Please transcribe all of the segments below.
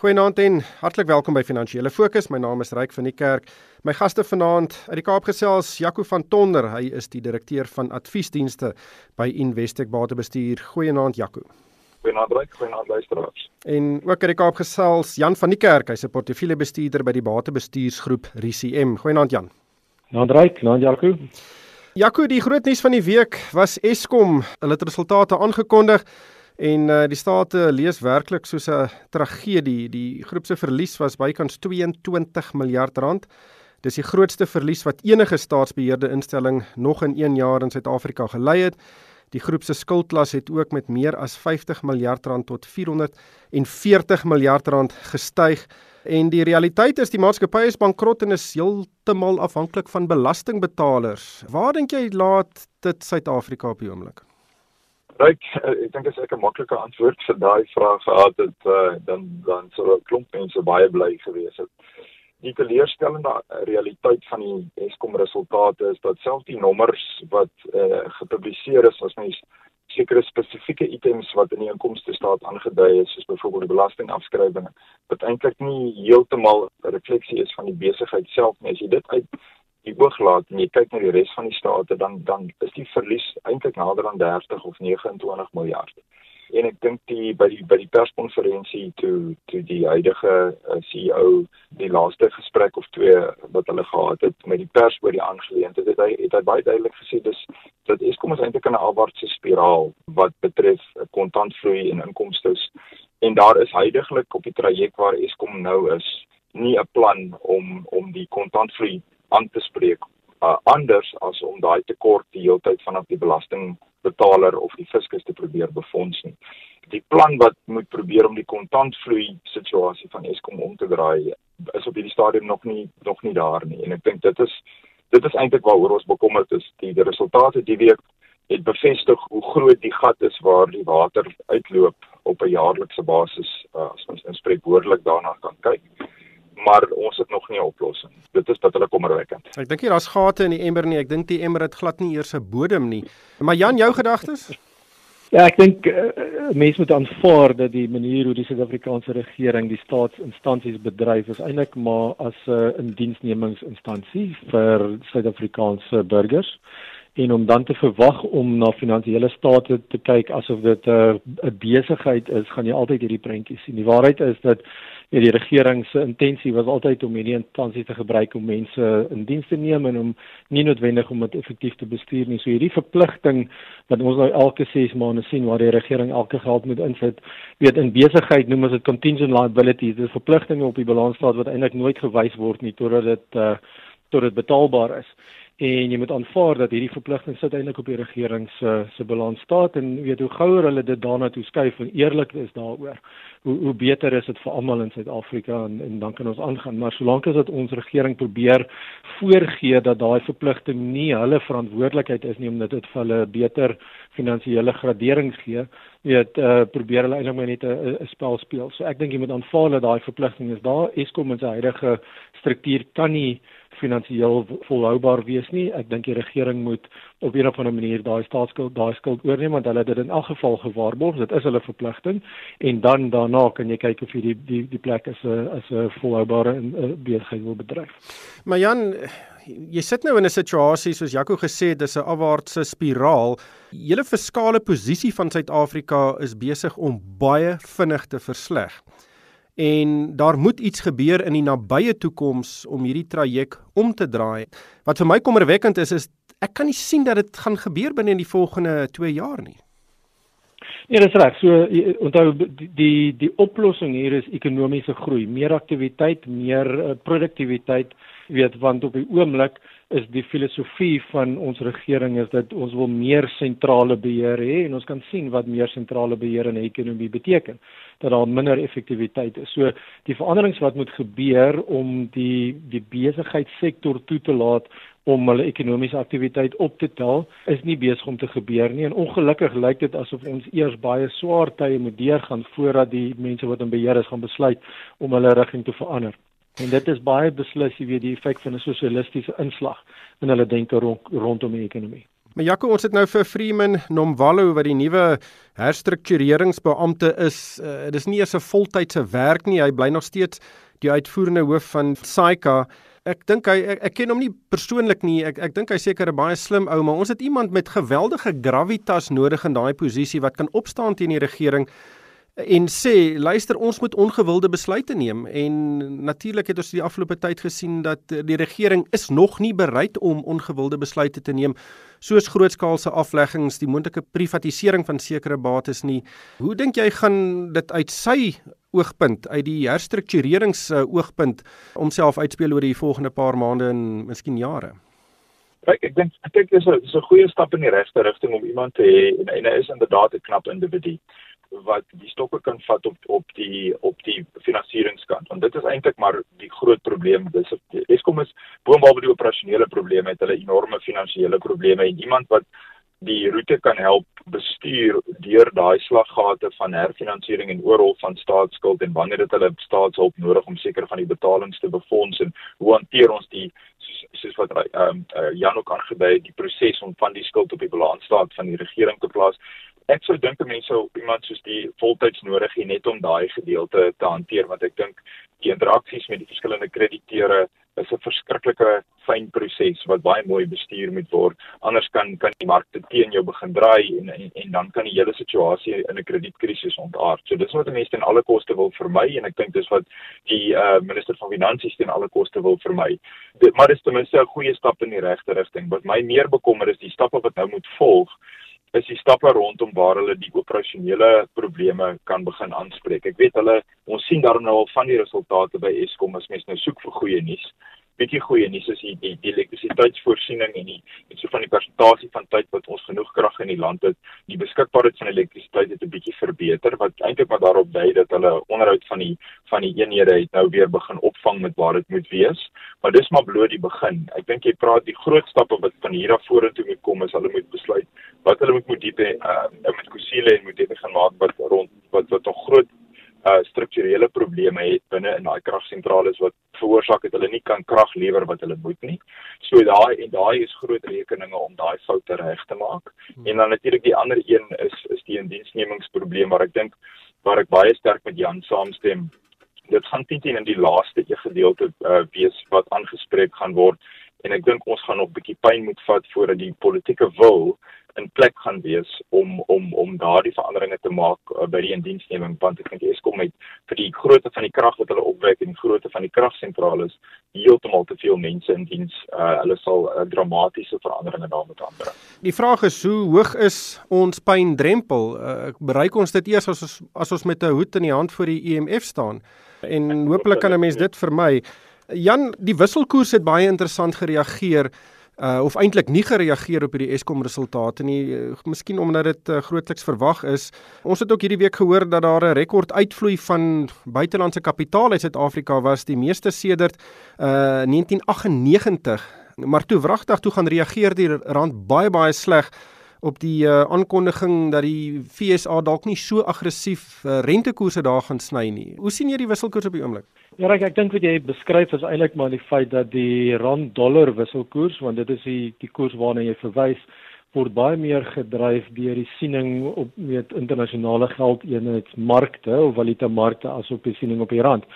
Goeienaand en hartlik welkom by Finansiële Fokus. My naam is Ryk van die Kerk. My gaste vanaand uit die Kaap gesels, Jaco van Tonder. Hy is die direkteur van adviesdienste by Investec Batebestuur. Goeienaand Jaco. Goeienaand Ryk, goeienaand luisteraars. En ook uit die Kaap gesels, Jan van die Kerk. Hy's 'n portefeuljebestuurder by die Batebestuursgroep RCM. Goeienaand Jan. Goeienaand Ryk, goeienaand Jaco. Jaco, die groot nuus van die week was Eskom. Hulle het resultate aangekondig. En uh, die state lees werklik soos 'n tragedie. Die groep se verlies was bykans 22 miljard rand. Dis die grootste verlies wat enige staatsbeheerde instelling nog in 1 jaar in Suid-Afrika gelei het. Die groep se skuldlas het ook met meer as 50 miljard rand tot 440 miljard rand gestyg. En die realiteit is die maatskappy is bankrot en is heeltemal afhanklik van belastingbetalers. Waar dink jy laat dit Suid-Afrika op die oomblik? Ryk, eh, ek dink as ek 'n maklike antwoord vir daai vraag gehad het, uh, dan dan sou 'n klomp mense baie bly gewees het. Die teleurstellende realiteit van die Eskom resultate is dat selfs die nommers wat uh, gepubliseer is as mens sekere spesifieke items wat in die inkomste staat aangedui is, soos byvoorbeeld die belastingafskrywings, wat eintlik nie heeltemal 'n refleksie is van die besigheid self nie. As jy dit uit die oog laat en jy kyk na die res van die state dan dan is die verlies eintlik nader aan 30 of 29 miljard. En ek dink die by die by die perskonferensie toe toe die huidige uh, eh, CEO die laaste gesprek of twee wat hulle gehad het met die pers oor die aangeleentheid het hy het hy baie duidelik gesê dis dat Eskom is eintlik in 'n afwaartse spiraal wat betref kontantvloei en inkomste en daar is heidaglik op die traject waar Eskom nou is nie 'n plan om om die kontantvloei aan te spreek uh, anders as om daai tekort die hele tyd vanaf die belastingbetaler of die fiskus te probeer befonds nie. Die plan wat moet probeer om die kontantvloei situasie van Eskom om te draai is op hierdie stadium nog nie nog nie daar nie. En ek dink dit is dit is eintlik waaroor ons bekommerd is. Die, die resultate die week het bevestig hoe groot die gat is waar die water uitloop op 'n jaarlikse basis uh, as ons inspreek woordelik daarna kan kyk maar ons het nog nie 'n oplossing. Dit is dat hulle kommerwekkend. Ek dink hier daar's gate in die emmer nie. Ek dink die emmer het glad nie eers 'n bodem nie. Maar Jan, jou gedagtes? Ja, ek dink uh, mense moet aanvaar dat die manier hoe die Suid-Afrikaanse regering die staatsinstansies bedryf is eintlik maar as 'n uh, indiensnemingsinstansie vir Suid-Afrikaanse burgers en om dan te verwag om na finansiële state te kyk asof dit 'n uh, 'n besigheid is, gaan jy altyd hierdie prentjies sien. Die waarheid is dat ja, die regering se intensie was altyd om hierdie instansie te gebruik om mense in diens te neem en om nie noodwendig om dit effektief te bestuur nie. So hierdie verpligting wat ons nou elke 6 maande sien waar die regering elke geld moet insit, weet in besigheid noem ons dit contingent liabilities, dis verpligtinge op die balansstaat wat eintlik nooit gewys word nie totdat dit uh, tot dit betaalbaar is en jy moet aanvaar dat hierdie verpligting sit eintlik op die regering se se balans staat en weet hoe gouer hulle dit daarna toe skuif en eerlik is daaroor hoe hoe beter is dit vir almal in Suid-Afrika en en dan kan ons aangaan. Maar solank as dit ons regering probeer voorgee dat daai verpligting nie hulle verantwoordelikheid is nie omdat dit vir hulle beter finansiële gradering gee weet uh, probeer hulle eintlik net 'n spel speel. So ek dink jy moet aanvaar dat daai verpligting is daar. Eskom in sy huidige struktuur kan nie finansiëel volhoubaar wees nie. Ek dink die regering moet op 'n of ander manier daai staatsskuld, daai skuld oorneem want hulle het dit in elk geval gewaarborg. Dit is hulle verpligting en dan daarna kan jy kyk of jy die die die plek is 'n as 'n volhoubare besigheid wil bedryf. Maar Jan Jy sit nou in 'n situasie soos Jaco gesê het, dis 'n afwaartse spiraal. Julle fiskale posisie van Suid-Afrika is besig om baie vinnig te versleg en daar moet iets gebeur in die nabye toekoms om hierdie traject om te draai. Wat vir my kommerwekkend is is ek kan nie sien dat dit gaan gebeur binne in die volgende 2 jaar nie. Ja, dis reg. So onthou die die oplossing hier is ekonomiese groei, meer aktiwiteit, meer uh, produktiwiteit, weet want op die oomblik is die filosofie van ons regering is dat ons wil meer sentrale beheer hê en ons kan sien wat meer sentrale beheer in 'n ekonomie beteken dat daar minder effektiwiteit is. So die veranderings wat moet gebeur om die die besigheidssektor toe te laat om hulle ekonomiese aktiwiteit op te tel is nie besig om te gebeur nie en ongelukkig lyk dit asof ons eers baie swaar tye moet deurgaan voordat die mense wat in beheer is gaan besluit om hulle rigting te verander. En dit is baie beslis jy weet die effek van 'n sosialistiese inslag in hulle denke rond, rondom die ekonomie. Maar Jaco, ons het nou vir Freeman Nomvalo wat die nuwe herstruktureringsbeampte is. Uh, dis nie eers 'n voltydse werk nie. Hy bly nog steeds die uitvoerende hoof van SAICA. Ek dink hy ek, ek ken hom nie persoonlik nie. Ek ek dink hy seker 'n baie slim ou, maar ons het iemand met geweldige gravitas nodig in daai posisie wat kan opstaan teen die regering en sê luister ons moet ongewilde besluite neem en natuurlik het ons die afgelope tyd gesien dat die regering is nog nie bereid om ongewilde besluite te neem soos grootskaalse afleggings die moontlike privatisering van sekere bates nie. Hoe dink jy gaan dit uit sy oogpunt uit die herstrukturerings oogpunt homself uitspeel oor die volgende paar maande en miskien jare? Kyk, ek dink dink dis 'n dis 'n goeie stap in die regte rigting om iemand te hê en, en hy is inderdaad 'n knap individu wat die stokke kan vat op op die op die finansieringskant. Want dit is eintlik maar die groot probleem. Dis Eskom is boonop die operasionele probleme het hulle enorme finansiële probleme en iemand wat die roete kan help bestuur deur daai slaggate van herfinansiering en oorrol van staatsskuld en wanneer dit hulle staatshulp nodig om seker van die betalings te befonds en hoe hanteer ons die soos, soos wat ehm um, uh, Jan ook aangedui die proses om van die skuld op die balansstaat van die regering te plaas ek sou dink mense sou iemand soos die voltyds nodig hê net om daai gedeelte te hanteer want ek dink die interaksies met die verskillende krediteure is 'n verskriklike fyn proses wat baie mooi bestuur moet word anders kan kan die markte teen jou begin draai en, en en dan kan die hele situasie in 'n kredietkrisis ontaard. So dis wat mense ten alle koste wil vermy en ek dink dis wat die uh, minister van finansies ten alle koste wil vermy. Maar dis ten minste 'n goeie stap in die regte rigting. Wat my meer bekommer is die stappe wat nou moet volg is die stappe rondom waar hulle die operasionele probleme kan begin aanspreek. Ek weet hulle ons sien daar nou al van die resultate by Eskom as mens nou soek vir goeie nuus bietjie goeie nuus is die die, die elektrisiteitsvoorsiening en die en so van die persentasie van tyd wat ons genoeg krag in die land het, die beskikbaarheid van elektrisiteit het 'n bietjie verbeter wat eintlik maar daarop dui dat hulle onderhoud van die van die eenhede het nou weer begin opvang met waar dit moet wees. Maar dis maar bloot die begin. Ek dink jy praat die groot stappe wat van hier af vorentoe moet kom is hulle moet besluit wat hulle moet moet diepe uh met Kusile en moet dit gaan maak wat rond wat wat nog groot uh strukturele probleme het binne in daai kragsentrale wat veroorsaak het hulle nie kan krag lewer wat hulle moet nie. So daai en daai is groot rekeninge om daai foute reg te maak. Hmm. En dan natuurlik die ander een is is die indiensnemingsprobleem waar ek dink waar ek baie sterk met Jan saamstem. Dit gaan teen in die laaste gedeelte uh, wees wat aangespreek gaan word en ek dink ons gaan nog 'n bietjie pyn moet vat voordat die politieke wil in plek gaan wees om om om daardie veranderinge te maak uh, by die indiensneming want ek dink Eskom met vir die grootte van die krag wat hulle opwek en die grootte van die kragsentrale is heeltemal te veel mense in diens. Uh, hulle sal uh, dramatiese veranderinge daarmee aanbring. Die vraag is hoe hoog is ons pyndrempel? Uh, bereik ons dit eers as ons as ons met 'n hoed in die hand voor die IMF e staan? En hopelik kan 'n mens dit vermy. Jan, die wisselkoers het baie interessant gereageer uh of eintlik nie gereageer op hierdie Eskom resultate nie, uh, miskien omdat dit uh, grootliks verwag is. Ons het ook hierdie week gehoor dat daar 'n rekord uitvloei van buitelandse kapitaal uit Suid-Afrika was, die meeste sedert uh 1998. Maar toe wragtig toe gaan reageer die rand baie baie sleg op die uh, aankondiging dat die FSA dalk nie so aggressief uh, rentekoerse daar gaan sny nie. Hoe sien jy die wisselkoers op die oomblik? Ja, ek, ek dink wat jy beskryf is eintlik maar die feit dat die rand dollar wisselkoers, want dit is die die koers waarna jy verwys, word baie meer gedryf deur die siening op met internasionale geldeenheidsmarkte of valuta markte as op die siening op die rand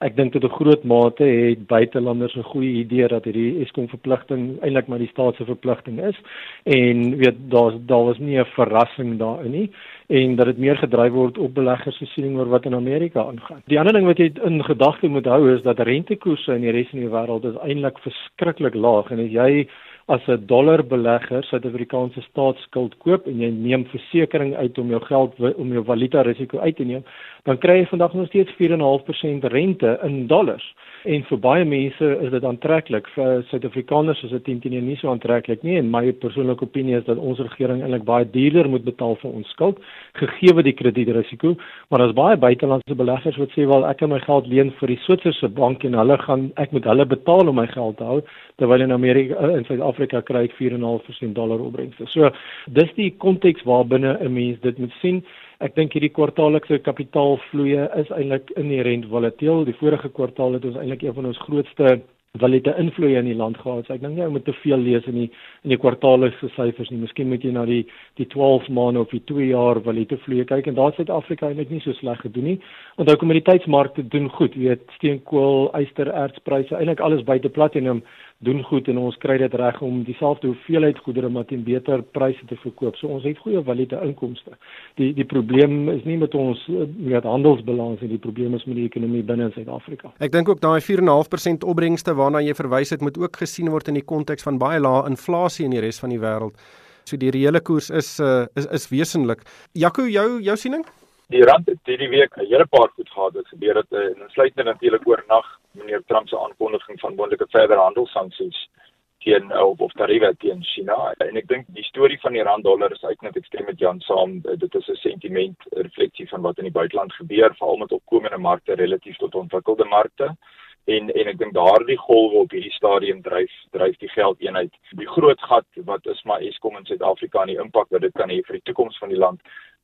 ek dink tot 'n groot mate het buitelanders 'n goeie idee dat hierdie Eskom verpligting eintlik maar die staat se verpligting is en weet daar's daar was nie 'n verrassing daarin nie en dat dit meer gedryf word op beleggers se siening oor wat in Amerika aangaan. Die ander ding wat jy in gedagte moet hou is dat rentekoerse in die res van die wêreld is eintlik verskriklik laag en as jy as 'n dollarbelegger Suid-Afrikaanse staatsskuld koop en jy neem versekerings uit om jou geld om jou valuta risiko uit te neem, dan kry jy vandag nog steeds 4.5% rente in dollars. En vir baie mense is dit aantreklik. Vir Suid-Afrikaners is dit teen nie so aantreklik nie en my persoonlike opinie is dat ons regering eintlik baie duurder moet betaal vir ons skuld gegee die kredietrisiko, maar daar's baie buitelandse beleggers wat sê wel ek kan my geld leen vir die Switserse bank en hulle gaan ek moet hulle betaal om my geld te hou terwyl in Amerika in Suid-Afrika Suid-Afrika kry ek 4.5% dollar opbrengste. So dis die konteks waarbinne 'n mens dit moet sien. Ek dink hierdie kwartaallikse kapitaalvloeye is eintlik inherënt volatiel. Die vorige kwartaal het ons eintlik een van ons grootste valute invloed in die land gehad. So ek dink ou moet te veel lees in die in die kwartaallikse syfers nie. Miskien moet jy na die die 12 maande of die 2 jaar valute vloei kyk en daar het Suid-Afrika eintlik nie so sleg gedoen nie. Onthou kommoditeitsmarkte doen goed. Jy weet steenkool, yster, ertspryse, eintlik alles buite platinum doen goed en ons kry dit reg om dieselfde hoeveelheid goedere maar teen beter pryse te verkoop. So ons het goeie valute inkomste. Die die probleem is nie met ons met handelsbalans nie, die probleem is met die ekonomie binne in Suid-Afrika. Ek dink ook daai 4.5% opbrengste waarna jy verwys het moet ook gesien word in die konteks van baie lae inflasie in die res van die wêreld. So die reële koers is uh, is is wesenlik. Jaco, jou jou siening? Die rand het hierdie week 'n hele paar goed gehad wat gebeur het en insluitend natuurlik oornag meneer Trump se aankondiging van moontlike verdere handelssanksies teen of, of tariewe teen China. En ek dink die storie van die rand dollar is uitnet ek stem met Jan saam. Dit is 'n sentiment refleksie van wat in die buiteland gebeur, veral met opkomende markte relatief tot ontwikkelde markte. En en ek dink daardie golwe op hierdie stadium dryf dryf die geldeenheid. Die groot gat wat is maar Eskom in Suid-Afrika en die impak wat dit kan hê vir die toekoms van die land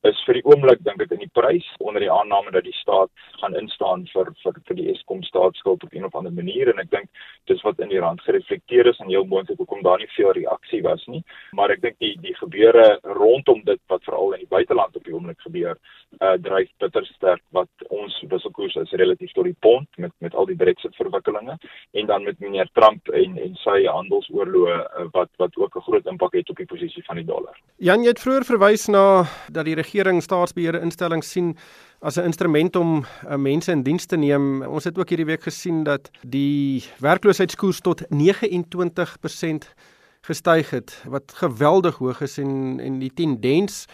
is vir die oomblik dink ek in die prys onder die aanname dat die staat gaan instaan vir vir vir die Eskom staatsskuld op 'n of ander manier. En ek dink dis wat in die rand gereflekteer is en heel moontlik hoekom daar nie veel reaksie was nie. Maar ek dink die die gebeure rondom dit wat veral in die buiteland op die oomblik gebeur uh dryf bitter sterk wat ons wisselkoers is relatief tot die pond met met al die Brexit verwikkelinge. En dan met meneer Trump en en sy handelsoorloë uh, wat wat ook 'n groot impak het op die posisie van die dollar. Jan jy het vroeër verwys na dat die regering staatsbeheerde instellings sien as 'n instrument om uh, mense in diens te neem. Ons het ook hierdie week gesien dat die werkloosheidskoers tot 29% gestyg het wat geweldig hoog is en en die tendens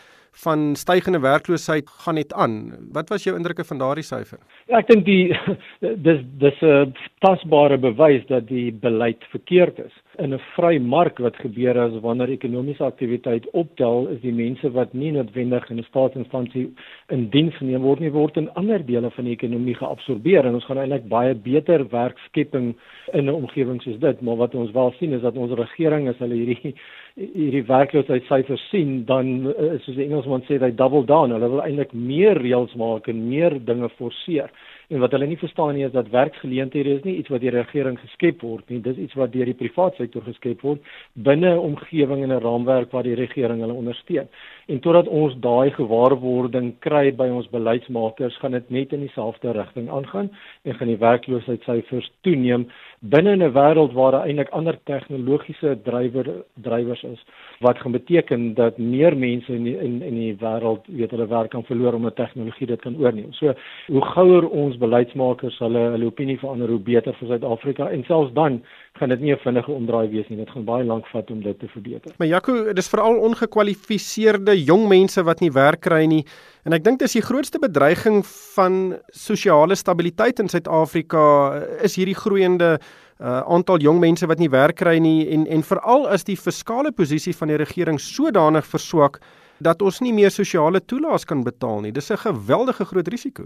van stygende werkloosheid gaan net aan. Wat was jou indrukke van daardie syfer? Ja, ek dink die dis dis 'n tasbare bewys dat die beleid verkeerd is in 'n vry mark wat gebeur as wanneer ekonomiese aktiwiteit optel is die mense wat nie noodwendig in 'n staatsinstansie in diens geneem word nie word in ander dele van die ekonomie geabsorbeer. En ons gaan eintlik baie beter werkskepping in 'n omgewing soos dit. Maar wat ons wel sien is dat ons regering as hulle hierdie hierdie werkloosheidssyfers sien dan eh, soos die Engelsman sê hy double down hulle wil eintlik meer reëls maak en meer dinge forceer En wat hulle nie verstaan nie is dat werksgeleenthede is nie iets wat deur die regering geskep word nie. Dis iets wat deur die private sektor geskep word binne 'n omgewing en 'n raamwerk waar die regering hulle ondersteun. En totdat ons daai gewaarwording kry by ons beleidsmakers, gaan dit net in dieselfde rigting aangaan en gaan die werkloosheidssyfers toeneem binne 'n wêreld waar daar eintlik ander tegnologiese drywer drywers is wat gaan beteken dat meer mense in die, in in die wêreld weet hulle werk kan verloor omdat tegnologie dit kan oorneem. So hoe gouer ons beleidsmakers hulle hulle opinie verander, hoe beter vir Suid-Afrika en selfs dan gaan dit nie 'n vinnige omdraai wees nie. Dit gaan baie lank vat om dit te verbeter. Maar Jaco, dis veral ongekwalifiseerde jong mense wat nie werk kry nie. En ek dink dis die grootste bedreiging van sosiale stabiliteit in Suid-Afrika is hierdie groeiende uh, aantal jong mense wat nie werk kry nie en en veral is die fiskale posisie van die regering sodanig verswak dat ons nie meer sosiale toelaas kan betaal nie. Dis 'n geweldige groot risiko.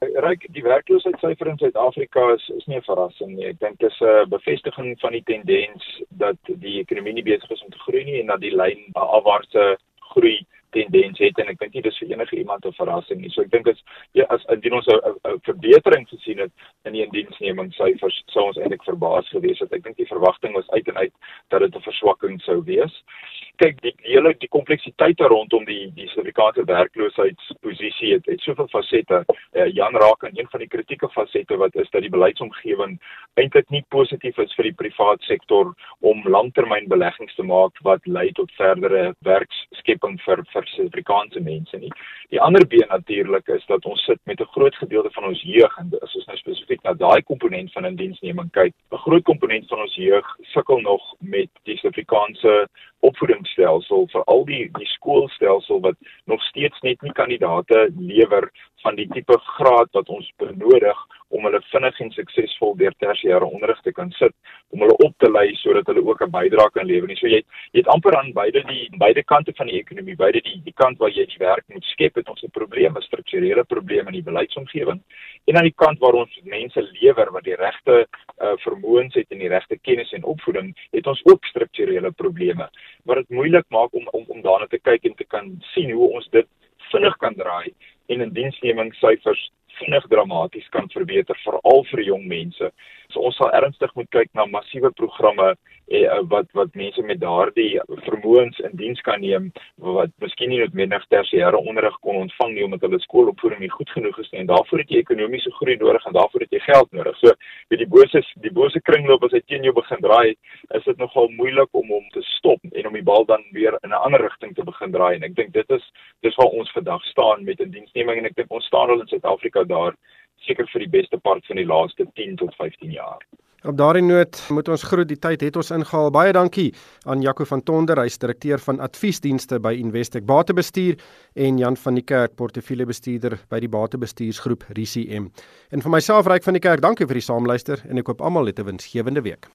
Ryk die werkloosheidssyfer in Suid-Afrika is is nie 'n verrassing nie. Ek dink dit is 'n bevestiging van die tendens dat die ekonomie nie besig is om te groei nie en dat die lyn afwaartse groei tendens het en ek dink nie dis vir enige iemand 'n verrassing nie. So ek dink as ja, as indien ons 'n verbetering gesien het in die indiensnemingssyfers, sou ons eintlik verbaas gewees het. Ek dink die verwagting was uit en uit dat dit 'n verswakking sou wees. Kyk, die hele die kompleksiteite rondom die die Suid-Afrikaanse werkloosheidsposisie het, het soveel fasette. Uh, Jan raak aan een van die kritieke fasette wat is dat die beleidsomgewing eintlik nie positief is vir die private sektor om langtermynbeleggings te maak wat lei tot verdere werkskepping vir vir vir Suid-Afrikaanse mense nie. Die ander been natuurlik is dat ons sit met 'n groot gedeelte van ons jeug en as ons nou spesifiek na daai komponent van indiensneming kyk, 'n groot komponent van ons jeug sukkel nog met die Suid-Afrikaanse opvoedingsstelsel, veral die die skoolstelsel wat nog steeds net nie kandidate lewer van die tipe graad wat ons benodig om hulle vinnig en suksesvol deur tersiêre onderrig te kan sit om hulle op te lei sodat hulle ook 'n bydrae kan lewer. So jy jy het amper aan beide die beide kante van die ekonomie, beide die die kant waar jy die werk moet skep, het ons 'n probleem, 'n strukturele probleem in die beleidsomgewing en aan die kant waar ons mense lewer wat die regte uh, vermoëns het en die regte kennis en opvoeding, het ons ook strukturele probleme wat dit moeilik maak om om om daarna te kyk en te kan sien hoe ons dit vinnig kan draai en in diensnemingssyfers vinnig dramaties kan verbeter veral vir jong mense. So ons sal ernstig moet kyk na massiewe programme wat wat mense met daardie vermoëns in diens kan neem wat miskien nie noodwendig tersiêre onderrig kon ontvang nie omdat hulle skoolopvoeding nie goed genoeg is nie en daarvoor het jy ekonomiese groei nodig en daarvoor het jy geld nodig. So weet die bose die bose kringloop as hy teen jou begin draai, is dit nogal moeilik om hom te stop en om die bal dan weer in 'n ander rigting te begin draai en ek dink dit is dis waar ons vandag staan met 'n die diensneming en ek dink ons staan al in Suid-Afrika daar seker vir die beste part van die laaste 10 tot 15 jaar. Op daardie noot moet ons groet die tyd het ons ingehaal. Baie dankie aan Jaco van Tonder, hy's direkteur van adviesdienste by Investec Batebestuur en Jan van die Kerk, portefeuljebestuurder by die Batebestuursgroep RCM. En vir myself Ryk van die Kerk, dankie vir die saamluister en ek hoop almal 'n winsgewende week.